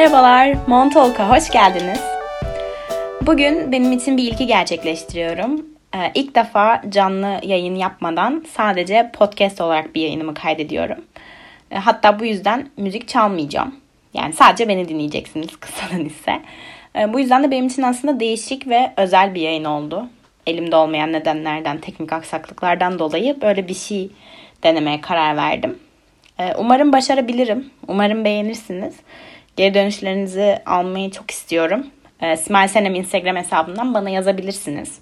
Merhabalar, Montalk'a hoş geldiniz. Bugün benim için bir ilki gerçekleştiriyorum. Ee, ilk defa canlı yayın yapmadan sadece podcast olarak bir yayınımı kaydediyorum. Ee, hatta bu yüzden müzik çalmayacağım. Yani sadece beni dinleyeceksiniz kısadan ise. Ee, bu yüzden de benim için aslında değişik ve özel bir yayın oldu. Elimde olmayan nedenlerden, teknik aksaklıklardan dolayı böyle bir şey denemeye karar verdim. Ee, umarım başarabilirim. Umarım beğenirsiniz. Geri dönüşlerinizi almayı çok istiyorum. Ee, Smile Senem Instagram hesabından bana yazabilirsiniz.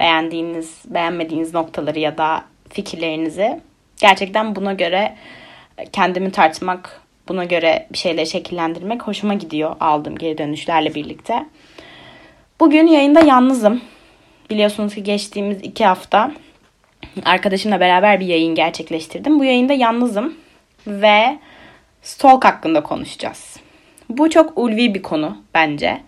Beğendiğiniz, beğenmediğiniz noktaları ya da fikirlerinizi. Gerçekten buna göre kendimi tartmak, buna göre bir şeyleri şekillendirmek hoşuma gidiyor aldığım geri dönüşlerle birlikte. Bugün yayında yalnızım. Biliyorsunuz ki geçtiğimiz iki hafta arkadaşımla beraber bir yayın gerçekleştirdim. Bu yayında yalnızım ve stalk hakkında konuşacağız. Bu çok ulvi bir konu bence.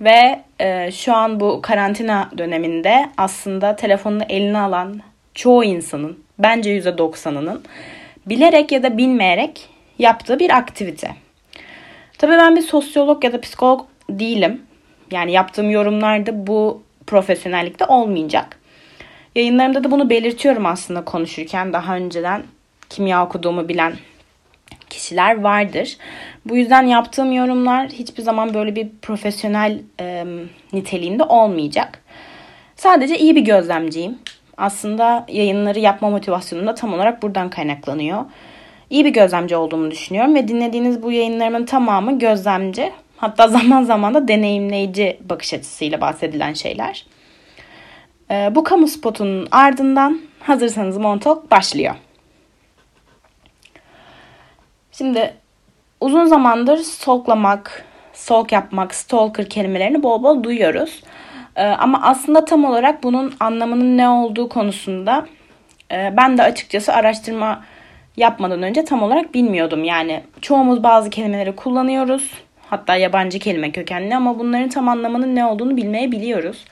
Ve e, şu an bu karantina döneminde aslında telefonunu eline alan çoğu insanın, bence %90'ının bilerek ya da bilmeyerek yaptığı bir aktivite. Tabii ben bir sosyolog ya da psikolog değilim. Yani yaptığım yorumlarda bu profesyonellikte olmayacak. Yayınlarımda da bunu belirtiyorum aslında konuşurken daha önceden kimya okuduğumu bilen kişiler vardır. Bu yüzden yaptığım yorumlar hiçbir zaman böyle bir profesyonel e, niteliğinde olmayacak. Sadece iyi bir gözlemciyim. Aslında yayınları yapma motivasyonum da tam olarak buradan kaynaklanıyor. İyi bir gözlemci olduğumu düşünüyorum ve dinlediğiniz bu yayınlarımın tamamı gözlemci. Hatta zaman zaman da deneyimleyici bakış açısıyla bahsedilen şeyler. Bu kamu spotunun ardından hazırsanız Montauk başlıyor. Şimdi uzun zamandır stalklamak, stalk yapmak, stalker kelimelerini bol bol duyuyoruz. Ee, ama aslında tam olarak bunun anlamının ne olduğu konusunda e, ben de açıkçası araştırma yapmadan önce tam olarak bilmiyordum. Yani çoğumuz bazı kelimeleri kullanıyoruz. Hatta yabancı kelime kökenli ama bunların tam anlamının ne olduğunu bilmeyebiliyoruz.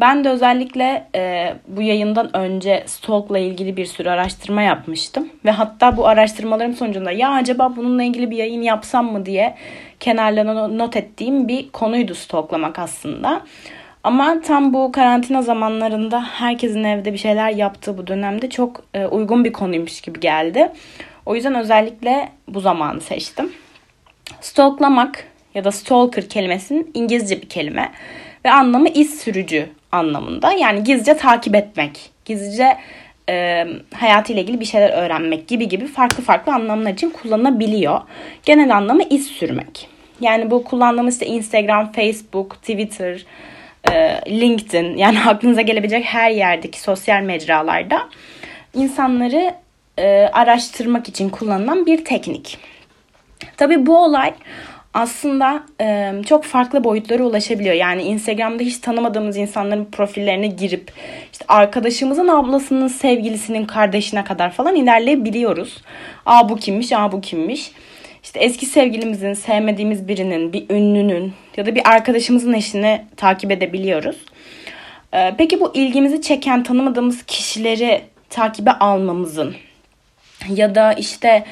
Ben de özellikle e, bu yayından önce stalkla ilgili bir sürü araştırma yapmıştım. Ve hatta bu araştırmalarım sonucunda ya acaba bununla ilgili bir yayın yapsam mı diye kenarlarına not ettiğim bir konuydu stalklamak aslında. Ama tam bu karantina zamanlarında herkesin evde bir şeyler yaptığı bu dönemde çok e, uygun bir konuymuş gibi geldi. O yüzden özellikle bu zamanı seçtim. Stalklamak ya da stalker kelimesinin İngilizce bir kelime ve anlamı iz sürücü anlamında. Yani gizlice takip etmek, gizlice e, hayatıyla ilgili bir şeyler öğrenmek gibi gibi farklı farklı anlamlar için kullanılabiliyor. Genel anlamı iz sürmek. Yani bu kullandığımız işte Instagram, Facebook, Twitter, e, LinkedIn yani aklınıza gelebilecek her yerdeki sosyal mecralarda insanları e, araştırmak için kullanılan bir teknik. Tabii bu olay aslında e, çok farklı boyutlara ulaşabiliyor. Yani Instagram'da hiç tanımadığımız insanların profillerine girip işte arkadaşımızın ablasının sevgilisinin kardeşine kadar falan ilerleyebiliyoruz. Aa bu kimmiş, aa bu kimmiş. İşte eski sevgilimizin, sevmediğimiz birinin, bir ünlünün ya da bir arkadaşımızın eşini takip edebiliyoruz. Ee, peki bu ilgimizi çeken tanımadığımız kişileri takibe almamızın ya da işte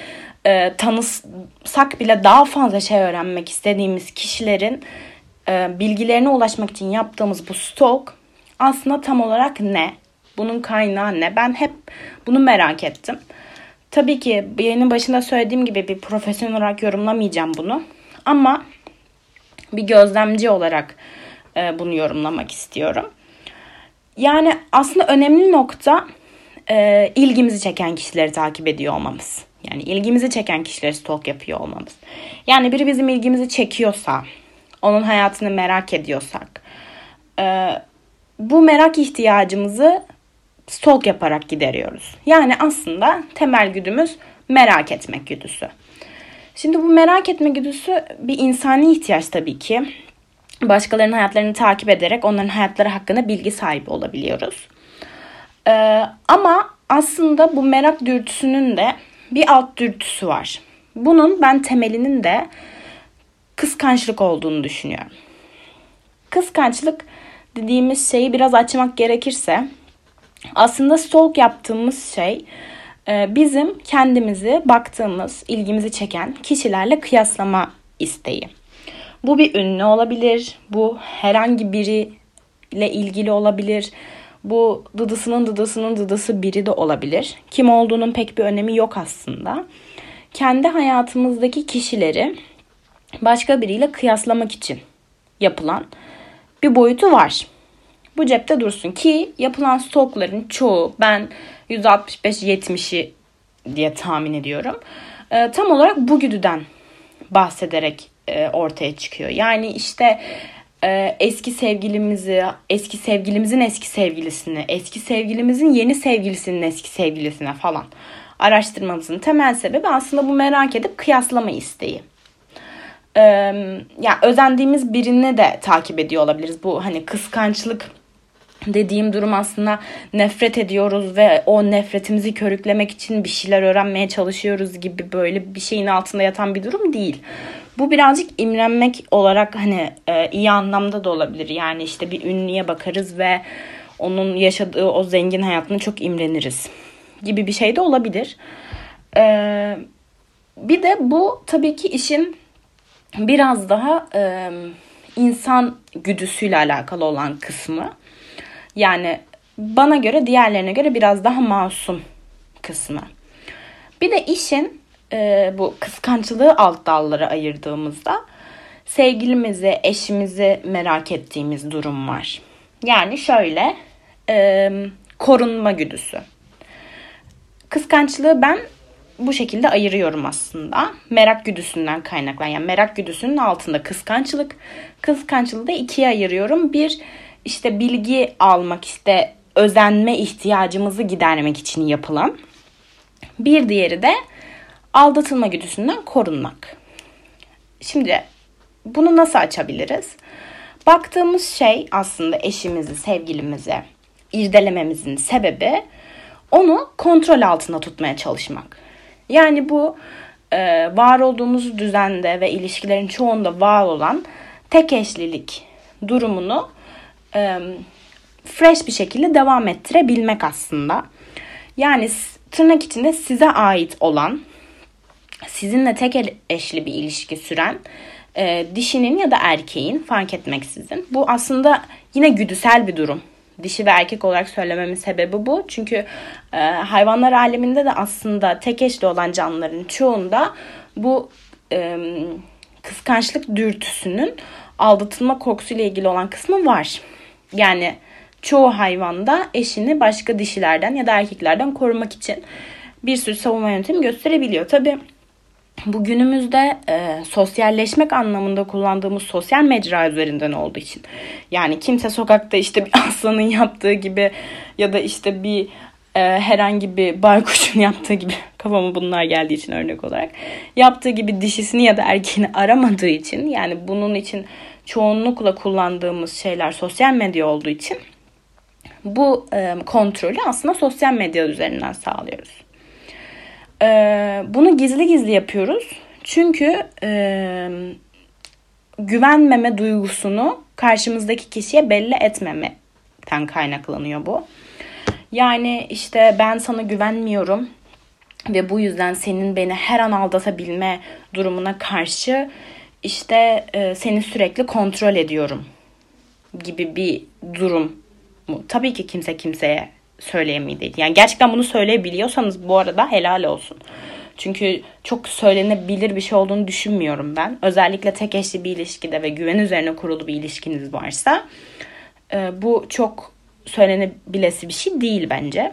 e, tanısak bile daha fazla şey öğrenmek istediğimiz kişilerin e, bilgilerine ulaşmak için yaptığımız bu stalk aslında tam olarak ne? Bunun kaynağı ne? Ben hep bunu merak ettim. Tabii ki yayının başında söylediğim gibi bir profesyonel olarak yorumlamayacağım bunu. Ama bir gözlemci olarak e, bunu yorumlamak istiyorum. Yani aslında önemli nokta e, ilgimizi çeken kişileri takip ediyor olmamız. Yani ilgimizi çeken kişileri stalk yapıyor olmamız. Yani biri bizim ilgimizi çekiyorsa, onun hayatını merak ediyorsak, e, bu merak ihtiyacımızı stalk yaparak gideriyoruz. Yani aslında temel güdümüz merak etmek güdüsü. Şimdi bu merak etme güdüsü bir insani ihtiyaç tabii ki. Başkalarının hayatlarını takip ederek onların hayatları hakkında bilgi sahibi olabiliyoruz. Ee, ama aslında bu merak dürtüsünün de bir alt dürtüsü var. Bunun ben temelinin de kıskançlık olduğunu düşünüyorum. Kıskançlık dediğimiz şeyi biraz açmak gerekirse aslında stalk yaptığımız şey e, bizim kendimizi baktığımız, ilgimizi çeken kişilerle kıyaslama isteği. Bu bir ünlü olabilir. Bu herhangi biriyle ilgili olabilir. Bu dıdısının dıdısının dıdısı biri de olabilir. Kim olduğunun pek bir önemi yok aslında. Kendi hayatımızdaki kişileri başka biriyle kıyaslamak için yapılan bir boyutu var. Bu cepte dursun ki yapılan stokların çoğu ben %65-70'i diye tahmin ediyorum. E, tam olarak bu güdüden bahsederek e, ortaya çıkıyor. Yani işte e, eski sevgilimizi, eski sevgilimizin eski sevgilisini, eski sevgilimizin yeni sevgilisinin eski sevgilisine falan araştırmamızın temel sebebi aslında bu merak edip kıyaslama isteği. Ee, yani özendiğimiz birini de takip ediyor olabiliriz. Bu hani kıskançlık dediğim durum aslında nefret ediyoruz ve o nefretimizi körüklemek için bir şeyler öğrenmeye çalışıyoruz gibi böyle bir şeyin altında yatan bir durum değil. Bu birazcık imrenmek olarak hani e, iyi anlamda da olabilir. Yani işte bir ünlüye bakarız ve onun yaşadığı o zengin hayatını çok imreniriz gibi bir şey de olabilir. Ee, bir de bu tabii ki işin biraz daha e, insan güdüsüyle alakalı olan kısmı. Yani bana göre diğerlerine göre biraz daha masum kısmı. Bir de işin e, bu kıskançlığı alt dallara ayırdığımızda sevgilimizi, eşimizi merak ettiğimiz durum var. Yani şöyle e, korunma güdüsü. Kıskançlığı ben bu şekilde ayırıyorum aslında. Merak güdüsünden kaynaklanan. Yani merak güdüsünün altında kıskançlık. Kıskançlığı da ikiye ayırıyorum. Bir işte bilgi almak işte özenme ihtiyacımızı gidermek için yapılan. Bir diğeri de aldatılma güdüsünden korunmak. Şimdi bunu nasıl açabiliriz? Baktığımız şey aslında eşimizi, sevgilimizi irdelememizin sebebi onu kontrol altında tutmaya çalışmak. Yani bu e, var olduğumuz düzende ve ilişkilerin çoğunda var olan tek eşlilik durumunu e, fresh bir şekilde devam ettirebilmek aslında. Yani tırnak içinde size ait olan, sizinle tek eşli bir ilişki süren e, dişinin ya da erkeğin fark etmeksizin. Bu aslında yine güdüsel bir durum dişi ve erkek olarak söylememin sebebi bu. Çünkü e, hayvanlar aleminde de aslında tek eşli olan canlıların çoğunda bu e, kıskançlık dürtüsünün aldatılma korkusuyla ilgili olan kısmı var. Yani çoğu hayvanda eşini başka dişilerden ya da erkeklerden korumak için bir sürü savunma yöntemi gösterebiliyor. Tabii bu günümüzde e, sosyalleşmek anlamında kullandığımız sosyal mecra üzerinden olduğu için. Yani kimse sokakta işte bir aslanın yaptığı gibi ya da işte bir e, herhangi bir baykuşun yaptığı gibi kafama bunlar geldiği için örnek olarak yaptığı gibi dişisini ya da erkeğini aramadığı için yani bunun için çoğunlukla kullandığımız şeyler sosyal medya olduğu için bu e, kontrolü aslında sosyal medya üzerinden sağlıyoruz. E, bunu gizli gizli yapıyoruz. Çünkü e, güvenmeme duygusunu karşımızdaki kişiye belli etmemekten kaynaklanıyor bu. Yani işte ben sana güvenmiyorum ve bu yüzden senin beni her an aldatabilme durumuna karşı işte e, seni sürekli kontrol ediyorum gibi bir durum? Tabii ki kimse kimseye söyleyemeydi. Yani gerçekten bunu söyleyebiliyorsanız bu arada helal olsun. Çünkü çok söylenebilir bir şey olduğunu düşünmüyorum ben. Özellikle tek eşli bir ilişkide ve güven üzerine kurulu bir ilişkiniz varsa e, bu çok söylenebilesi bir şey değil bence.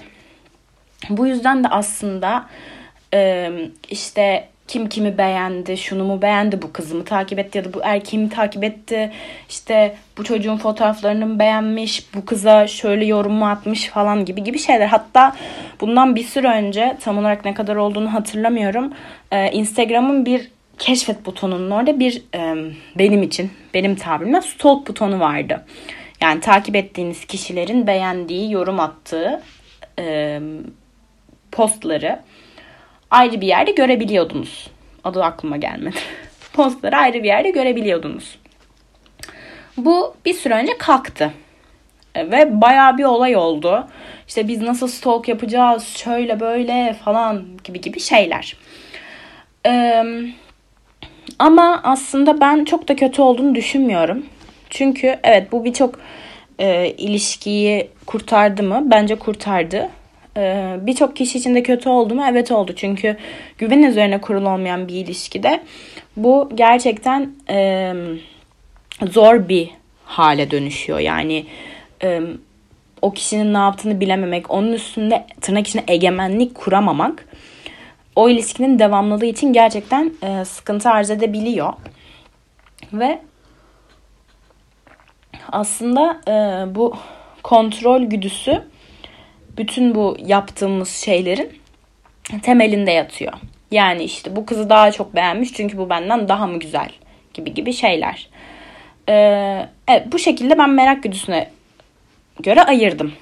Bu yüzden de aslında e, işte kim kimi beğendi, şunu mu beğendi, bu kızımı takip etti ya da bu erkeğimi takip etti. İşte bu çocuğun fotoğraflarını beğenmiş, bu kıza şöyle yorum mu atmış falan gibi gibi şeyler. Hatta bundan bir süre önce tam olarak ne kadar olduğunu hatırlamıyorum. Ee, Instagram'ın bir keşfet butonunun orada bir e, benim için, benim tabirimle stalk butonu vardı. Yani takip ettiğiniz kişilerin beğendiği, yorum attığı e, postları ayrı bir yerde görebiliyordunuz. Adı aklıma gelmedi. Postları ayrı bir yerde görebiliyordunuz. Bu bir süre önce kalktı. E, ve bayağı bir olay oldu. İşte biz nasıl stalk yapacağız, şöyle böyle falan gibi gibi şeyler. Ee, Ama aslında ben çok da kötü olduğunu düşünmüyorum. Çünkü evet bu birçok e, ilişkiyi kurtardı mı? Bence kurtardı. E, birçok kişi için de kötü oldu mu? Evet oldu. Çünkü güven üzerine kurulu olmayan bir ilişkide bu gerçekten e, zor bir hale dönüşüyor. Yani e, o kişinin ne yaptığını bilememek, onun üstünde tırnak içinde egemenlik kuramamak o ilişkinin devamlılığı için gerçekten e, sıkıntı arz edebiliyor. Ve aslında bu kontrol güdüsü bütün bu yaptığımız şeylerin temelinde yatıyor. Yani işte bu kızı daha çok beğenmiş çünkü bu benden daha mı güzel gibi gibi şeyler. Ee, evet bu şekilde ben merak güdüsüne göre ayırdım.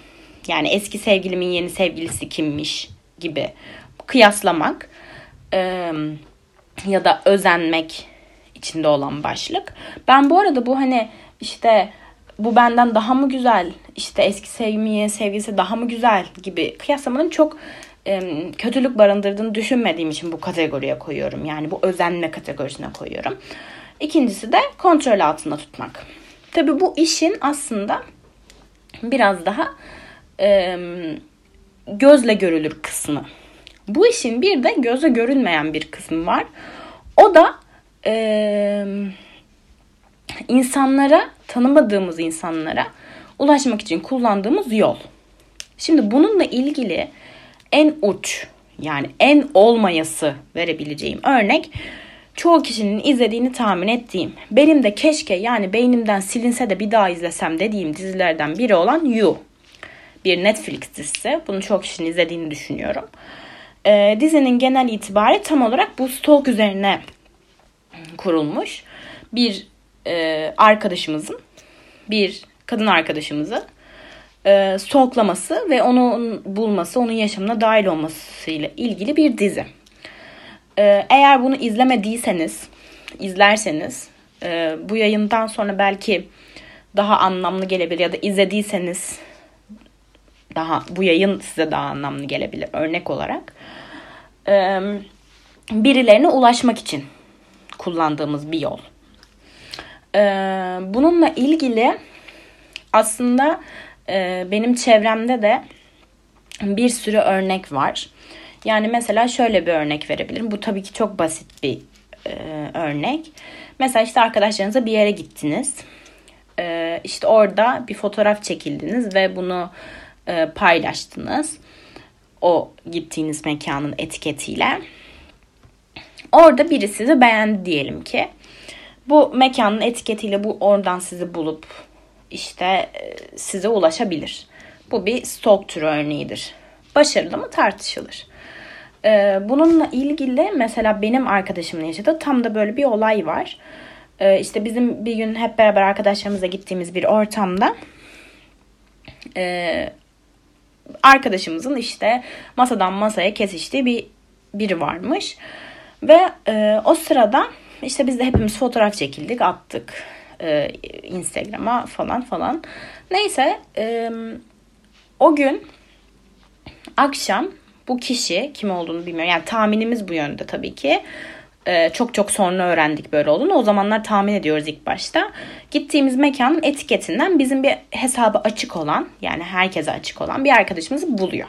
Yani eski sevgilimin yeni sevgilisi kimmiş gibi kıyaslamak e, ya da özenmek içinde olan başlık. Ben bu arada bu hani işte bu benden daha mı güzel işte eski sevgiliye sevgilisi daha mı güzel gibi kıyaslamanın çok e, kötülük barındırdığını düşünmediğim için bu kategoriye koyuyorum. Yani bu özenme kategorisine koyuyorum. İkincisi de kontrol altında tutmak. Tabii bu işin aslında biraz daha e, gözle görülür kısmı. Bu işin bir de göze görünmeyen bir kısmı var. O da e, insanlara, tanımadığımız insanlara ulaşmak için kullandığımız yol. Şimdi bununla ilgili en uç yani en olmayası verebileceğim örnek çoğu kişinin izlediğini tahmin ettiğim, benim de keşke yani beynimden silinse de bir daha izlesem dediğim dizilerden biri olan You. Bir Netflix dizisi. Bunu çok kişinin izlediğini düşünüyorum. Ee, dizinin genel itibari tam olarak bu stalk üzerine kurulmuş. Bir e, arkadaşımızın, bir kadın arkadaşımızı e, stalklaması ve onu bulması, onun yaşamına dahil olmasıyla ilgili bir dizi. Ee, eğer bunu izlemediyseniz, izlerseniz e, bu yayından sonra belki daha anlamlı gelebilir ya da izlediyseniz daha bu yayın size daha anlamlı gelebilir örnek olarak. Ee, birilerine ulaşmak için kullandığımız bir yol. Ee, bununla ilgili aslında e, benim çevremde de bir sürü örnek var. Yani mesela şöyle bir örnek verebilirim. Bu tabii ki çok basit bir e, örnek. Mesela işte arkadaşlarınızla bir yere gittiniz. E, işte orada bir fotoğraf çekildiniz ve bunu e, paylaştınız. O gittiğiniz mekanın etiketiyle. Orada biri sizi beğendi diyelim ki. Bu mekanın etiketiyle bu oradan sizi bulup işte e, size ulaşabilir. Bu bir stalk türü örneğidir. Başarılı mı tartışılır. Ee, bununla ilgili mesela benim arkadaşımın yaşadığı tam da böyle bir olay var. Ee, işte bizim bir gün hep beraber arkadaşlarımızla gittiğimiz bir ortamda e, arkadaşımızın işte masadan masaya kesiştiği bir biri varmış. Ve e, o sırada işte biz de hepimiz fotoğraf çekildik, attık e, Instagram'a falan falan. Neyse e, o gün akşam bu kişi kim olduğunu bilmiyorum. Yani tahminimiz bu yönde tabii ki. Ee, çok çok sonra öğrendik böyle olduğunu. O zamanlar tahmin ediyoruz ilk başta. Gittiğimiz mekanın etiketinden bizim bir hesabı açık olan yani herkese açık olan bir arkadaşımızı buluyor.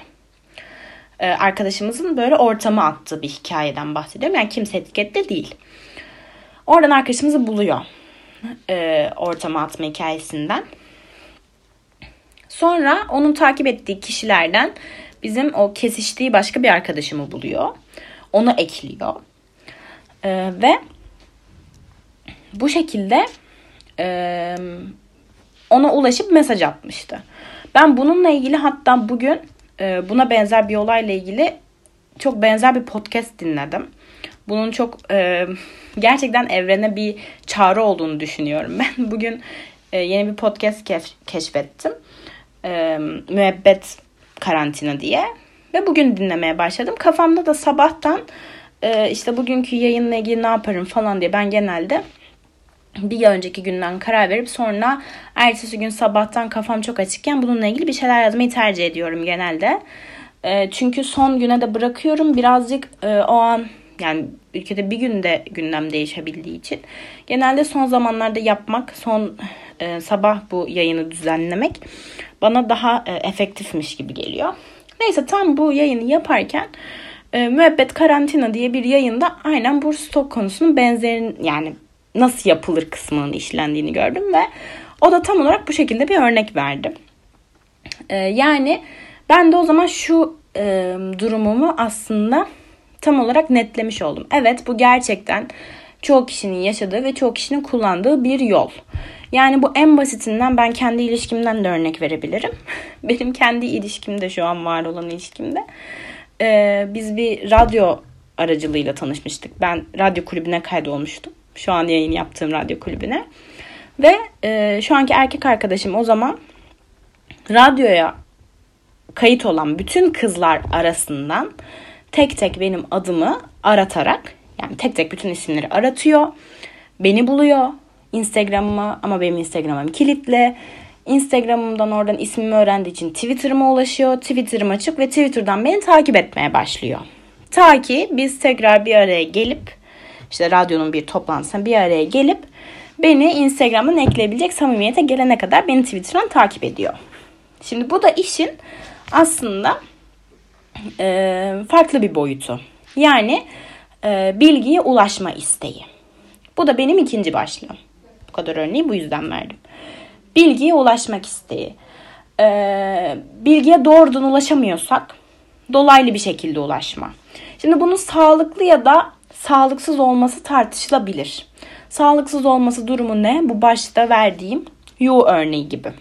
Ee, arkadaşımızın böyle ortamı attığı bir hikayeden bahsediyorum. Yani kimse etikette değil. Oradan arkadaşımızı buluyor. E, ortama atma hikayesinden. Sonra onun takip ettiği kişilerden bizim o kesiştiği başka bir arkadaşımı buluyor. Onu ekliyor. Ee, ve bu şekilde e, ona ulaşıp mesaj atmıştı. Ben bununla ilgili hatta bugün e, buna benzer bir olayla ilgili çok benzer bir podcast dinledim. Bunun çok e, gerçekten evrene bir çağrı olduğunu düşünüyorum ben. Bugün e, yeni bir podcast keş- keşfettim. E, müebbet karantina diye. Ve bugün dinlemeye başladım. Kafamda da sabahtan e, işte bugünkü yayınla ilgili ne yaparım falan diye ben genelde bir önceki günden karar verip sonra ertesi gün sabahtan kafam çok açıkken bununla ilgili bir şeyler yazmayı tercih ediyorum genelde. E, çünkü son güne de bırakıyorum. Birazcık e, o an Yani ülkede bir günde gündem değişebildiği için genelde son zamanlarda yapmak, son e, sabah bu yayını düzenlemek bana daha e, efektifmiş gibi geliyor. Neyse tam bu yayını yaparken e, Müebbet Karantina diye bir yayında aynen bu stok konusunun benzerin yani nasıl yapılır kısmının işlendiğini gördüm ve o da tam olarak bu şekilde bir örnek verdi. E, yani ben de o zaman şu e, durumumu aslında tam olarak netlemiş oldum. Evet bu gerçekten çoğu kişinin yaşadığı ve çoğu kişinin kullandığı bir yol. Yani bu en basitinden ben kendi ilişkimden de örnek verebilirim. Benim kendi ilişkimde şu an var olan ilişkimde. Ee, biz bir radyo aracılığıyla tanışmıştık. Ben radyo kulübüne kaydolmuştum. Şu an yayın yaptığım radyo kulübüne. Ve e, şu anki erkek arkadaşım o zaman radyoya kayıt olan bütün kızlar arasından tek tek benim adımı aratarak yani tek tek bütün isimleri aratıyor. Beni buluyor Instagram'ıma ama benim Instagram'ım kilitli. Instagram'ımdan oradan ismimi öğrendiği için Twitter'ıma ulaşıyor. Twitter'ım açık ve Twitter'dan beni takip etmeye başlıyor. Ta ki biz tekrar bir araya gelip işte radyonun bir toplantısına bir araya gelip beni Instagram'dan ekleyebilecek samimiyete gelene kadar beni Twitter'dan takip ediyor. Şimdi bu da işin aslında e, farklı bir boyutu. Yani e, bilgiye ulaşma isteği. Bu da benim ikinci başlığım. Bu kadar örneği bu yüzden verdim. Bilgiye ulaşmak isteği. E, bilgiye doğrudan ulaşamıyorsak dolaylı bir şekilde ulaşma. Şimdi bunun sağlıklı ya da sağlıksız olması tartışılabilir. Sağlıksız olması durumu ne? Bu başta verdiğim you örneği gibi.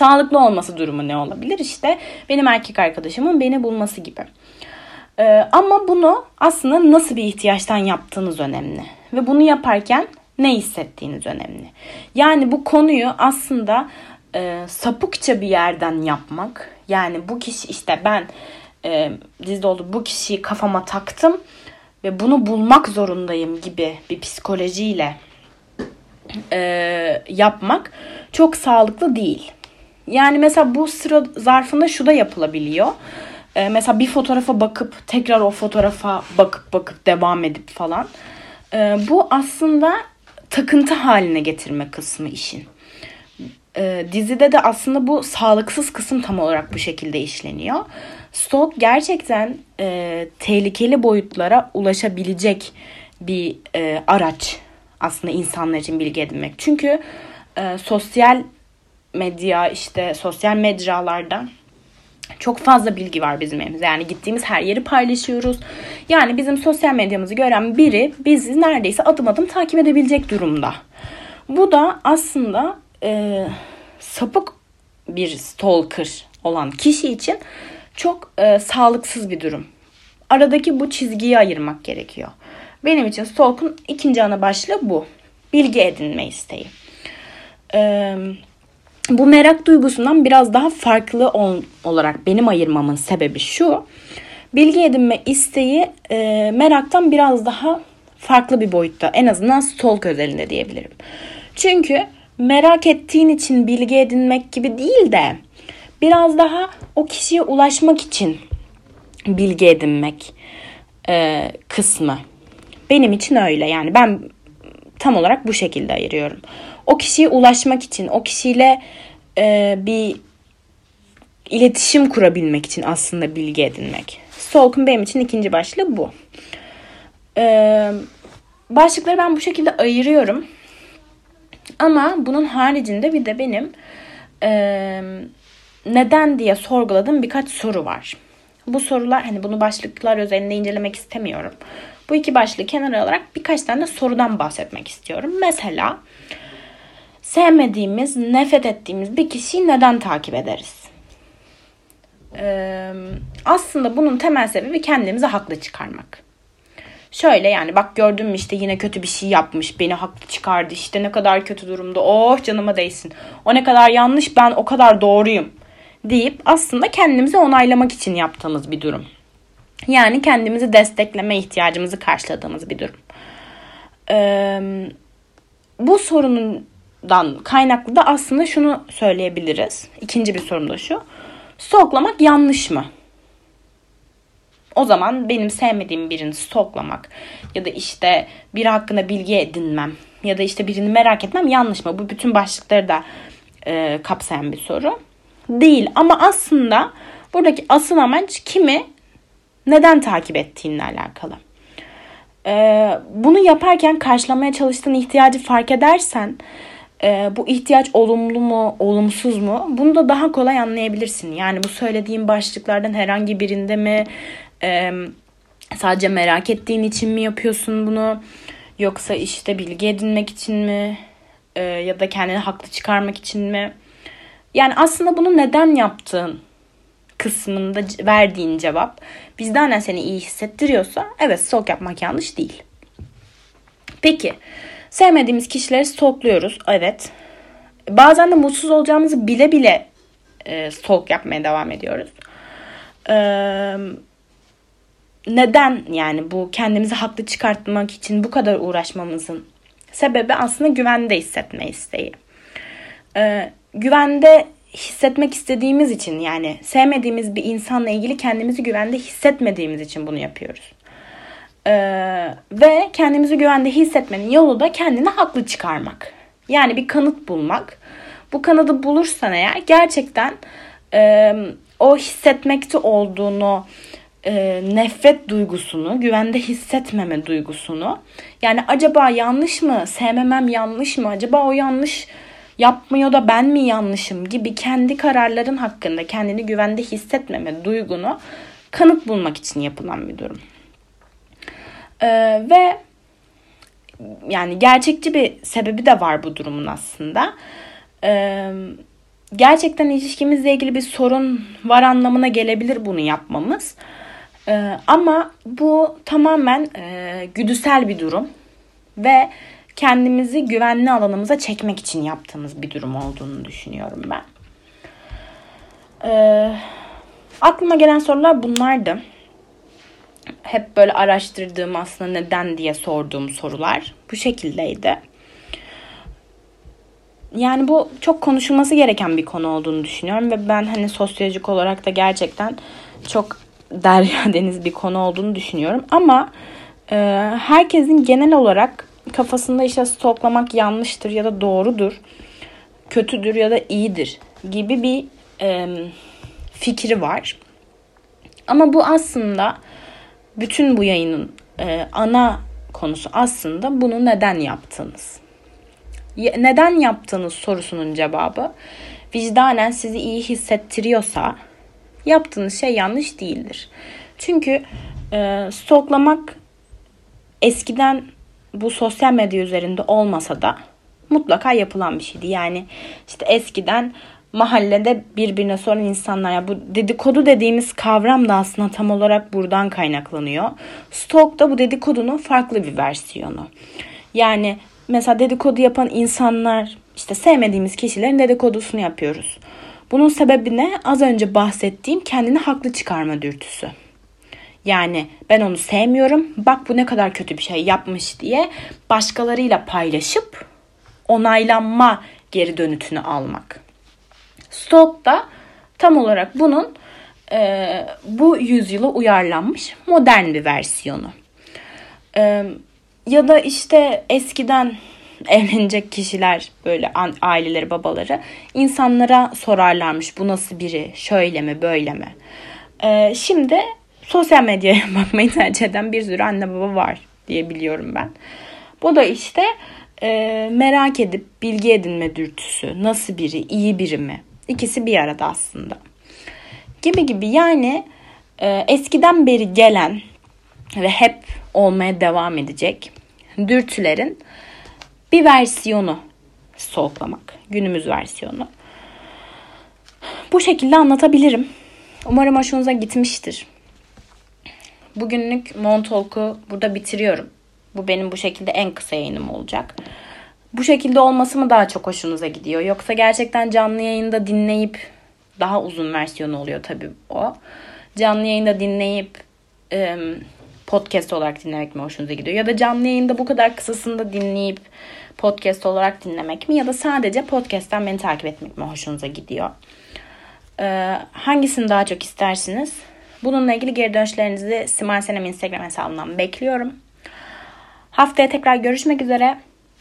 Sağlıklı olması durumu ne olabilir? İşte benim erkek arkadaşımın beni bulması gibi. Ee, ama bunu aslında nasıl bir ihtiyaçtan yaptığınız önemli. Ve bunu yaparken ne hissettiğiniz önemli. Yani bu konuyu aslında e, sapıkça bir yerden yapmak. Yani bu kişi işte ben e, dizide oldu bu kişiyi kafama taktım ve bunu bulmak zorundayım gibi bir psikolojiyle e, yapmak çok sağlıklı değil. Yani mesela bu sıra zarfında şu da yapılabiliyor. Ee, mesela bir fotoğrafa bakıp tekrar o fotoğrafa bakıp bakıp devam edip falan. Ee, bu aslında takıntı haline getirme kısmı işin. Ee, dizide de aslında bu sağlıksız kısım tam olarak bu şekilde işleniyor. Stalk gerçekten e, tehlikeli boyutlara ulaşabilecek bir e, araç aslında insanlar için bilgi edinmek. Çünkü e, sosyal medya işte sosyal mecralarda çok fazla bilgi var bizim elimizde. Yani gittiğimiz her yeri paylaşıyoruz. Yani bizim sosyal medyamızı gören biri bizi neredeyse adım adım takip edebilecek durumda. Bu da aslında e, sapık bir stalker olan kişi için çok e, sağlıksız bir durum. Aradaki bu çizgiyi ayırmak gerekiyor. Benim için stalk'un ikinci ana başlığı bu. Bilgi edinme isteği. Eee bu merak duygusundan biraz daha farklı ol, olarak benim ayırmamın sebebi şu. Bilgi edinme isteği e, meraktan biraz daha farklı bir boyutta. En azından stalk özelinde diyebilirim. Çünkü merak ettiğin için bilgi edinmek gibi değil de biraz daha o kişiye ulaşmak için bilgi edinmek e, kısmı. Benim için öyle yani ben tam olarak bu şekilde ayırıyorum o kişiye ulaşmak için, o kişiyle e, bir iletişim kurabilmek için aslında bilgi edinmek. Stalk'un benim için ikinci başlığı bu. Ee, başlıkları ben bu şekilde ayırıyorum. Ama bunun haricinde bir de benim e, neden diye sorguladığım birkaç soru var. Bu sorular hani bunu başlıklar özelinde incelemek istemiyorum. Bu iki başlığı kenara alarak birkaç tane sorudan bahsetmek istiyorum. Mesela sevmediğimiz, nefret ettiğimiz bir kişiyi neden takip ederiz? Ee, aslında bunun temel sebebi kendimizi haklı çıkarmak. Şöyle yani bak gördün mü işte yine kötü bir şey yapmış. Beni haklı çıkardı işte ne kadar kötü durumda. Oh canıma değsin. O ne kadar yanlış ben o kadar doğruyum. Deyip aslında kendimizi onaylamak için yaptığımız bir durum. Yani kendimizi destekleme ihtiyacımızı karşıladığımız bir durum. Ee, bu sorunun dan kaynaklı da aslında şunu söyleyebiliriz. İkinci bir sorum da şu. Stoklamak yanlış mı? O zaman benim sevmediğim birini stoklamak ya da işte biri hakkında bilgi edinmem ya da işte birini merak etmem yanlış mı? Bu bütün başlıkları da e, kapsayan bir soru. Değil ama aslında buradaki asıl amaç kimi neden takip ettiğinle alakalı. Ee, bunu yaparken karşılamaya çalıştığın ihtiyacı fark edersen e, bu ihtiyaç olumlu mu, olumsuz mu? Bunu da daha kolay anlayabilirsin. Yani bu söylediğim başlıklardan herhangi birinde mi e, sadece merak ettiğin için mi yapıyorsun bunu? Yoksa işte bilgi edinmek için mi? E, ya da kendini haklı çıkarmak için mi? Yani aslında bunu neden yaptığın kısmında verdiğin cevap bizden seni iyi hissettiriyorsa evet stalk yapmak yanlış değil. Peki sevmediğimiz kişileri stalkluyoruz. Evet. Bazen de mutsuz olacağımızı bile bile e, stalk yapmaya devam ediyoruz. E, neden yani bu kendimizi haklı çıkartmak için bu kadar uğraşmamızın sebebi aslında güvende hissetme isteği. E, güvende hissetmek istediğimiz için yani sevmediğimiz bir insanla ilgili kendimizi güvende hissetmediğimiz için bunu yapıyoruz. Ee, ve kendimizi güvende hissetmenin yolu da kendini haklı çıkarmak. Yani bir kanıt bulmak. Bu kanadı bulursan eğer gerçekten e, o hissetmekte olduğunu e, nefret duygusunu, güvende hissetmeme duygusunu yani acaba yanlış mı, sevmemem yanlış mı, acaba o yanlış yapmıyor da ben mi yanlışım gibi kendi kararların hakkında kendini güvende hissetmeme duygunu kanıt bulmak için yapılan bir durum. Ee, ve yani gerçekçi bir sebebi de var bu durumun aslında. Ee, gerçekten ilişkimizle ilgili bir sorun var anlamına gelebilir bunu yapmamız. Ee, ama bu tamamen e, güdüsel bir durum ve kendimizi güvenli alanımıza çekmek için yaptığımız bir durum olduğunu düşünüyorum ben. Ee, aklıma gelen sorular bunlardı. Hep böyle araştırdığım aslında neden diye sorduğum sorular bu şekildeydi. Yani bu çok konuşulması gereken bir konu olduğunu düşünüyorum ve ben hani sosyolojik olarak da gerçekten çok derya deniz bir konu olduğunu düşünüyorum. Ama e, herkesin genel olarak kafasında işte stoklamak yanlıştır ya da doğrudur, kötüdür ya da iyidir gibi bir e, fikri var. Ama bu aslında bütün bu yayının e, ana konusu aslında bunu neden yaptığınız. Neden yaptığınız sorusunun cevabı vicdanen sizi iyi hissettiriyorsa yaptığınız şey yanlış değildir. Çünkü e, stoklamak eskiden bu sosyal medya üzerinde olmasa da mutlaka yapılan bir şeydi. Yani işte eskiden mahallede birbirine soran insanlar ya bu dedikodu dediğimiz kavram da aslında tam olarak buradan kaynaklanıyor. Stalk da bu dedikodunun farklı bir versiyonu. Yani mesela dedikodu yapan insanlar işte sevmediğimiz kişilerin dedikodusunu yapıyoruz. Bunun sebebi ne? Az önce bahsettiğim kendini haklı çıkarma dürtüsü. Yani ben onu sevmiyorum. Bak bu ne kadar kötü bir şey yapmış diye başkalarıyla paylaşıp onaylanma geri dönütünü almak. Stalk da tam olarak bunun e, bu yüzyıla uyarlanmış modern bir versiyonu. E, ya da işte eskiden evlenecek kişiler böyle aileleri babaları insanlara sorarlarmış bu nasıl biri şöyle mi böyle mi. E, şimdi sosyal medyaya bakmayı tercih eden bir sürü anne baba var diye biliyorum ben. Bu da işte e, merak edip bilgi edinme dürtüsü. Nasıl biri, iyi biri mi? İkisi bir arada aslında. Gibi gibi yani e, eskiden beri gelen ve hep olmaya devam edecek dürtülerin bir versiyonu soğuklamak. Günümüz versiyonu. Bu şekilde anlatabilirim. Umarım hoşunuza gitmiştir. Bugünlük Montalk'u burada bitiriyorum. Bu benim bu şekilde en kısa yayınım olacak. Bu şekilde olması mı daha çok hoşunuza gidiyor? Yoksa gerçekten canlı yayında dinleyip daha uzun versiyonu oluyor tabii o. Canlı yayında dinleyip podcast olarak dinlemek mi hoşunuza gidiyor? Ya da canlı yayında bu kadar kısasında dinleyip podcast olarak dinlemek mi? Ya da sadece podcast'ten beni takip etmek mi hoşunuza gidiyor? Hangisini daha çok istersiniz? Bununla ilgili geri dönüşlerinizi Simay Senem Instagram hesabından bekliyorum. Haftaya tekrar görüşmek üzere.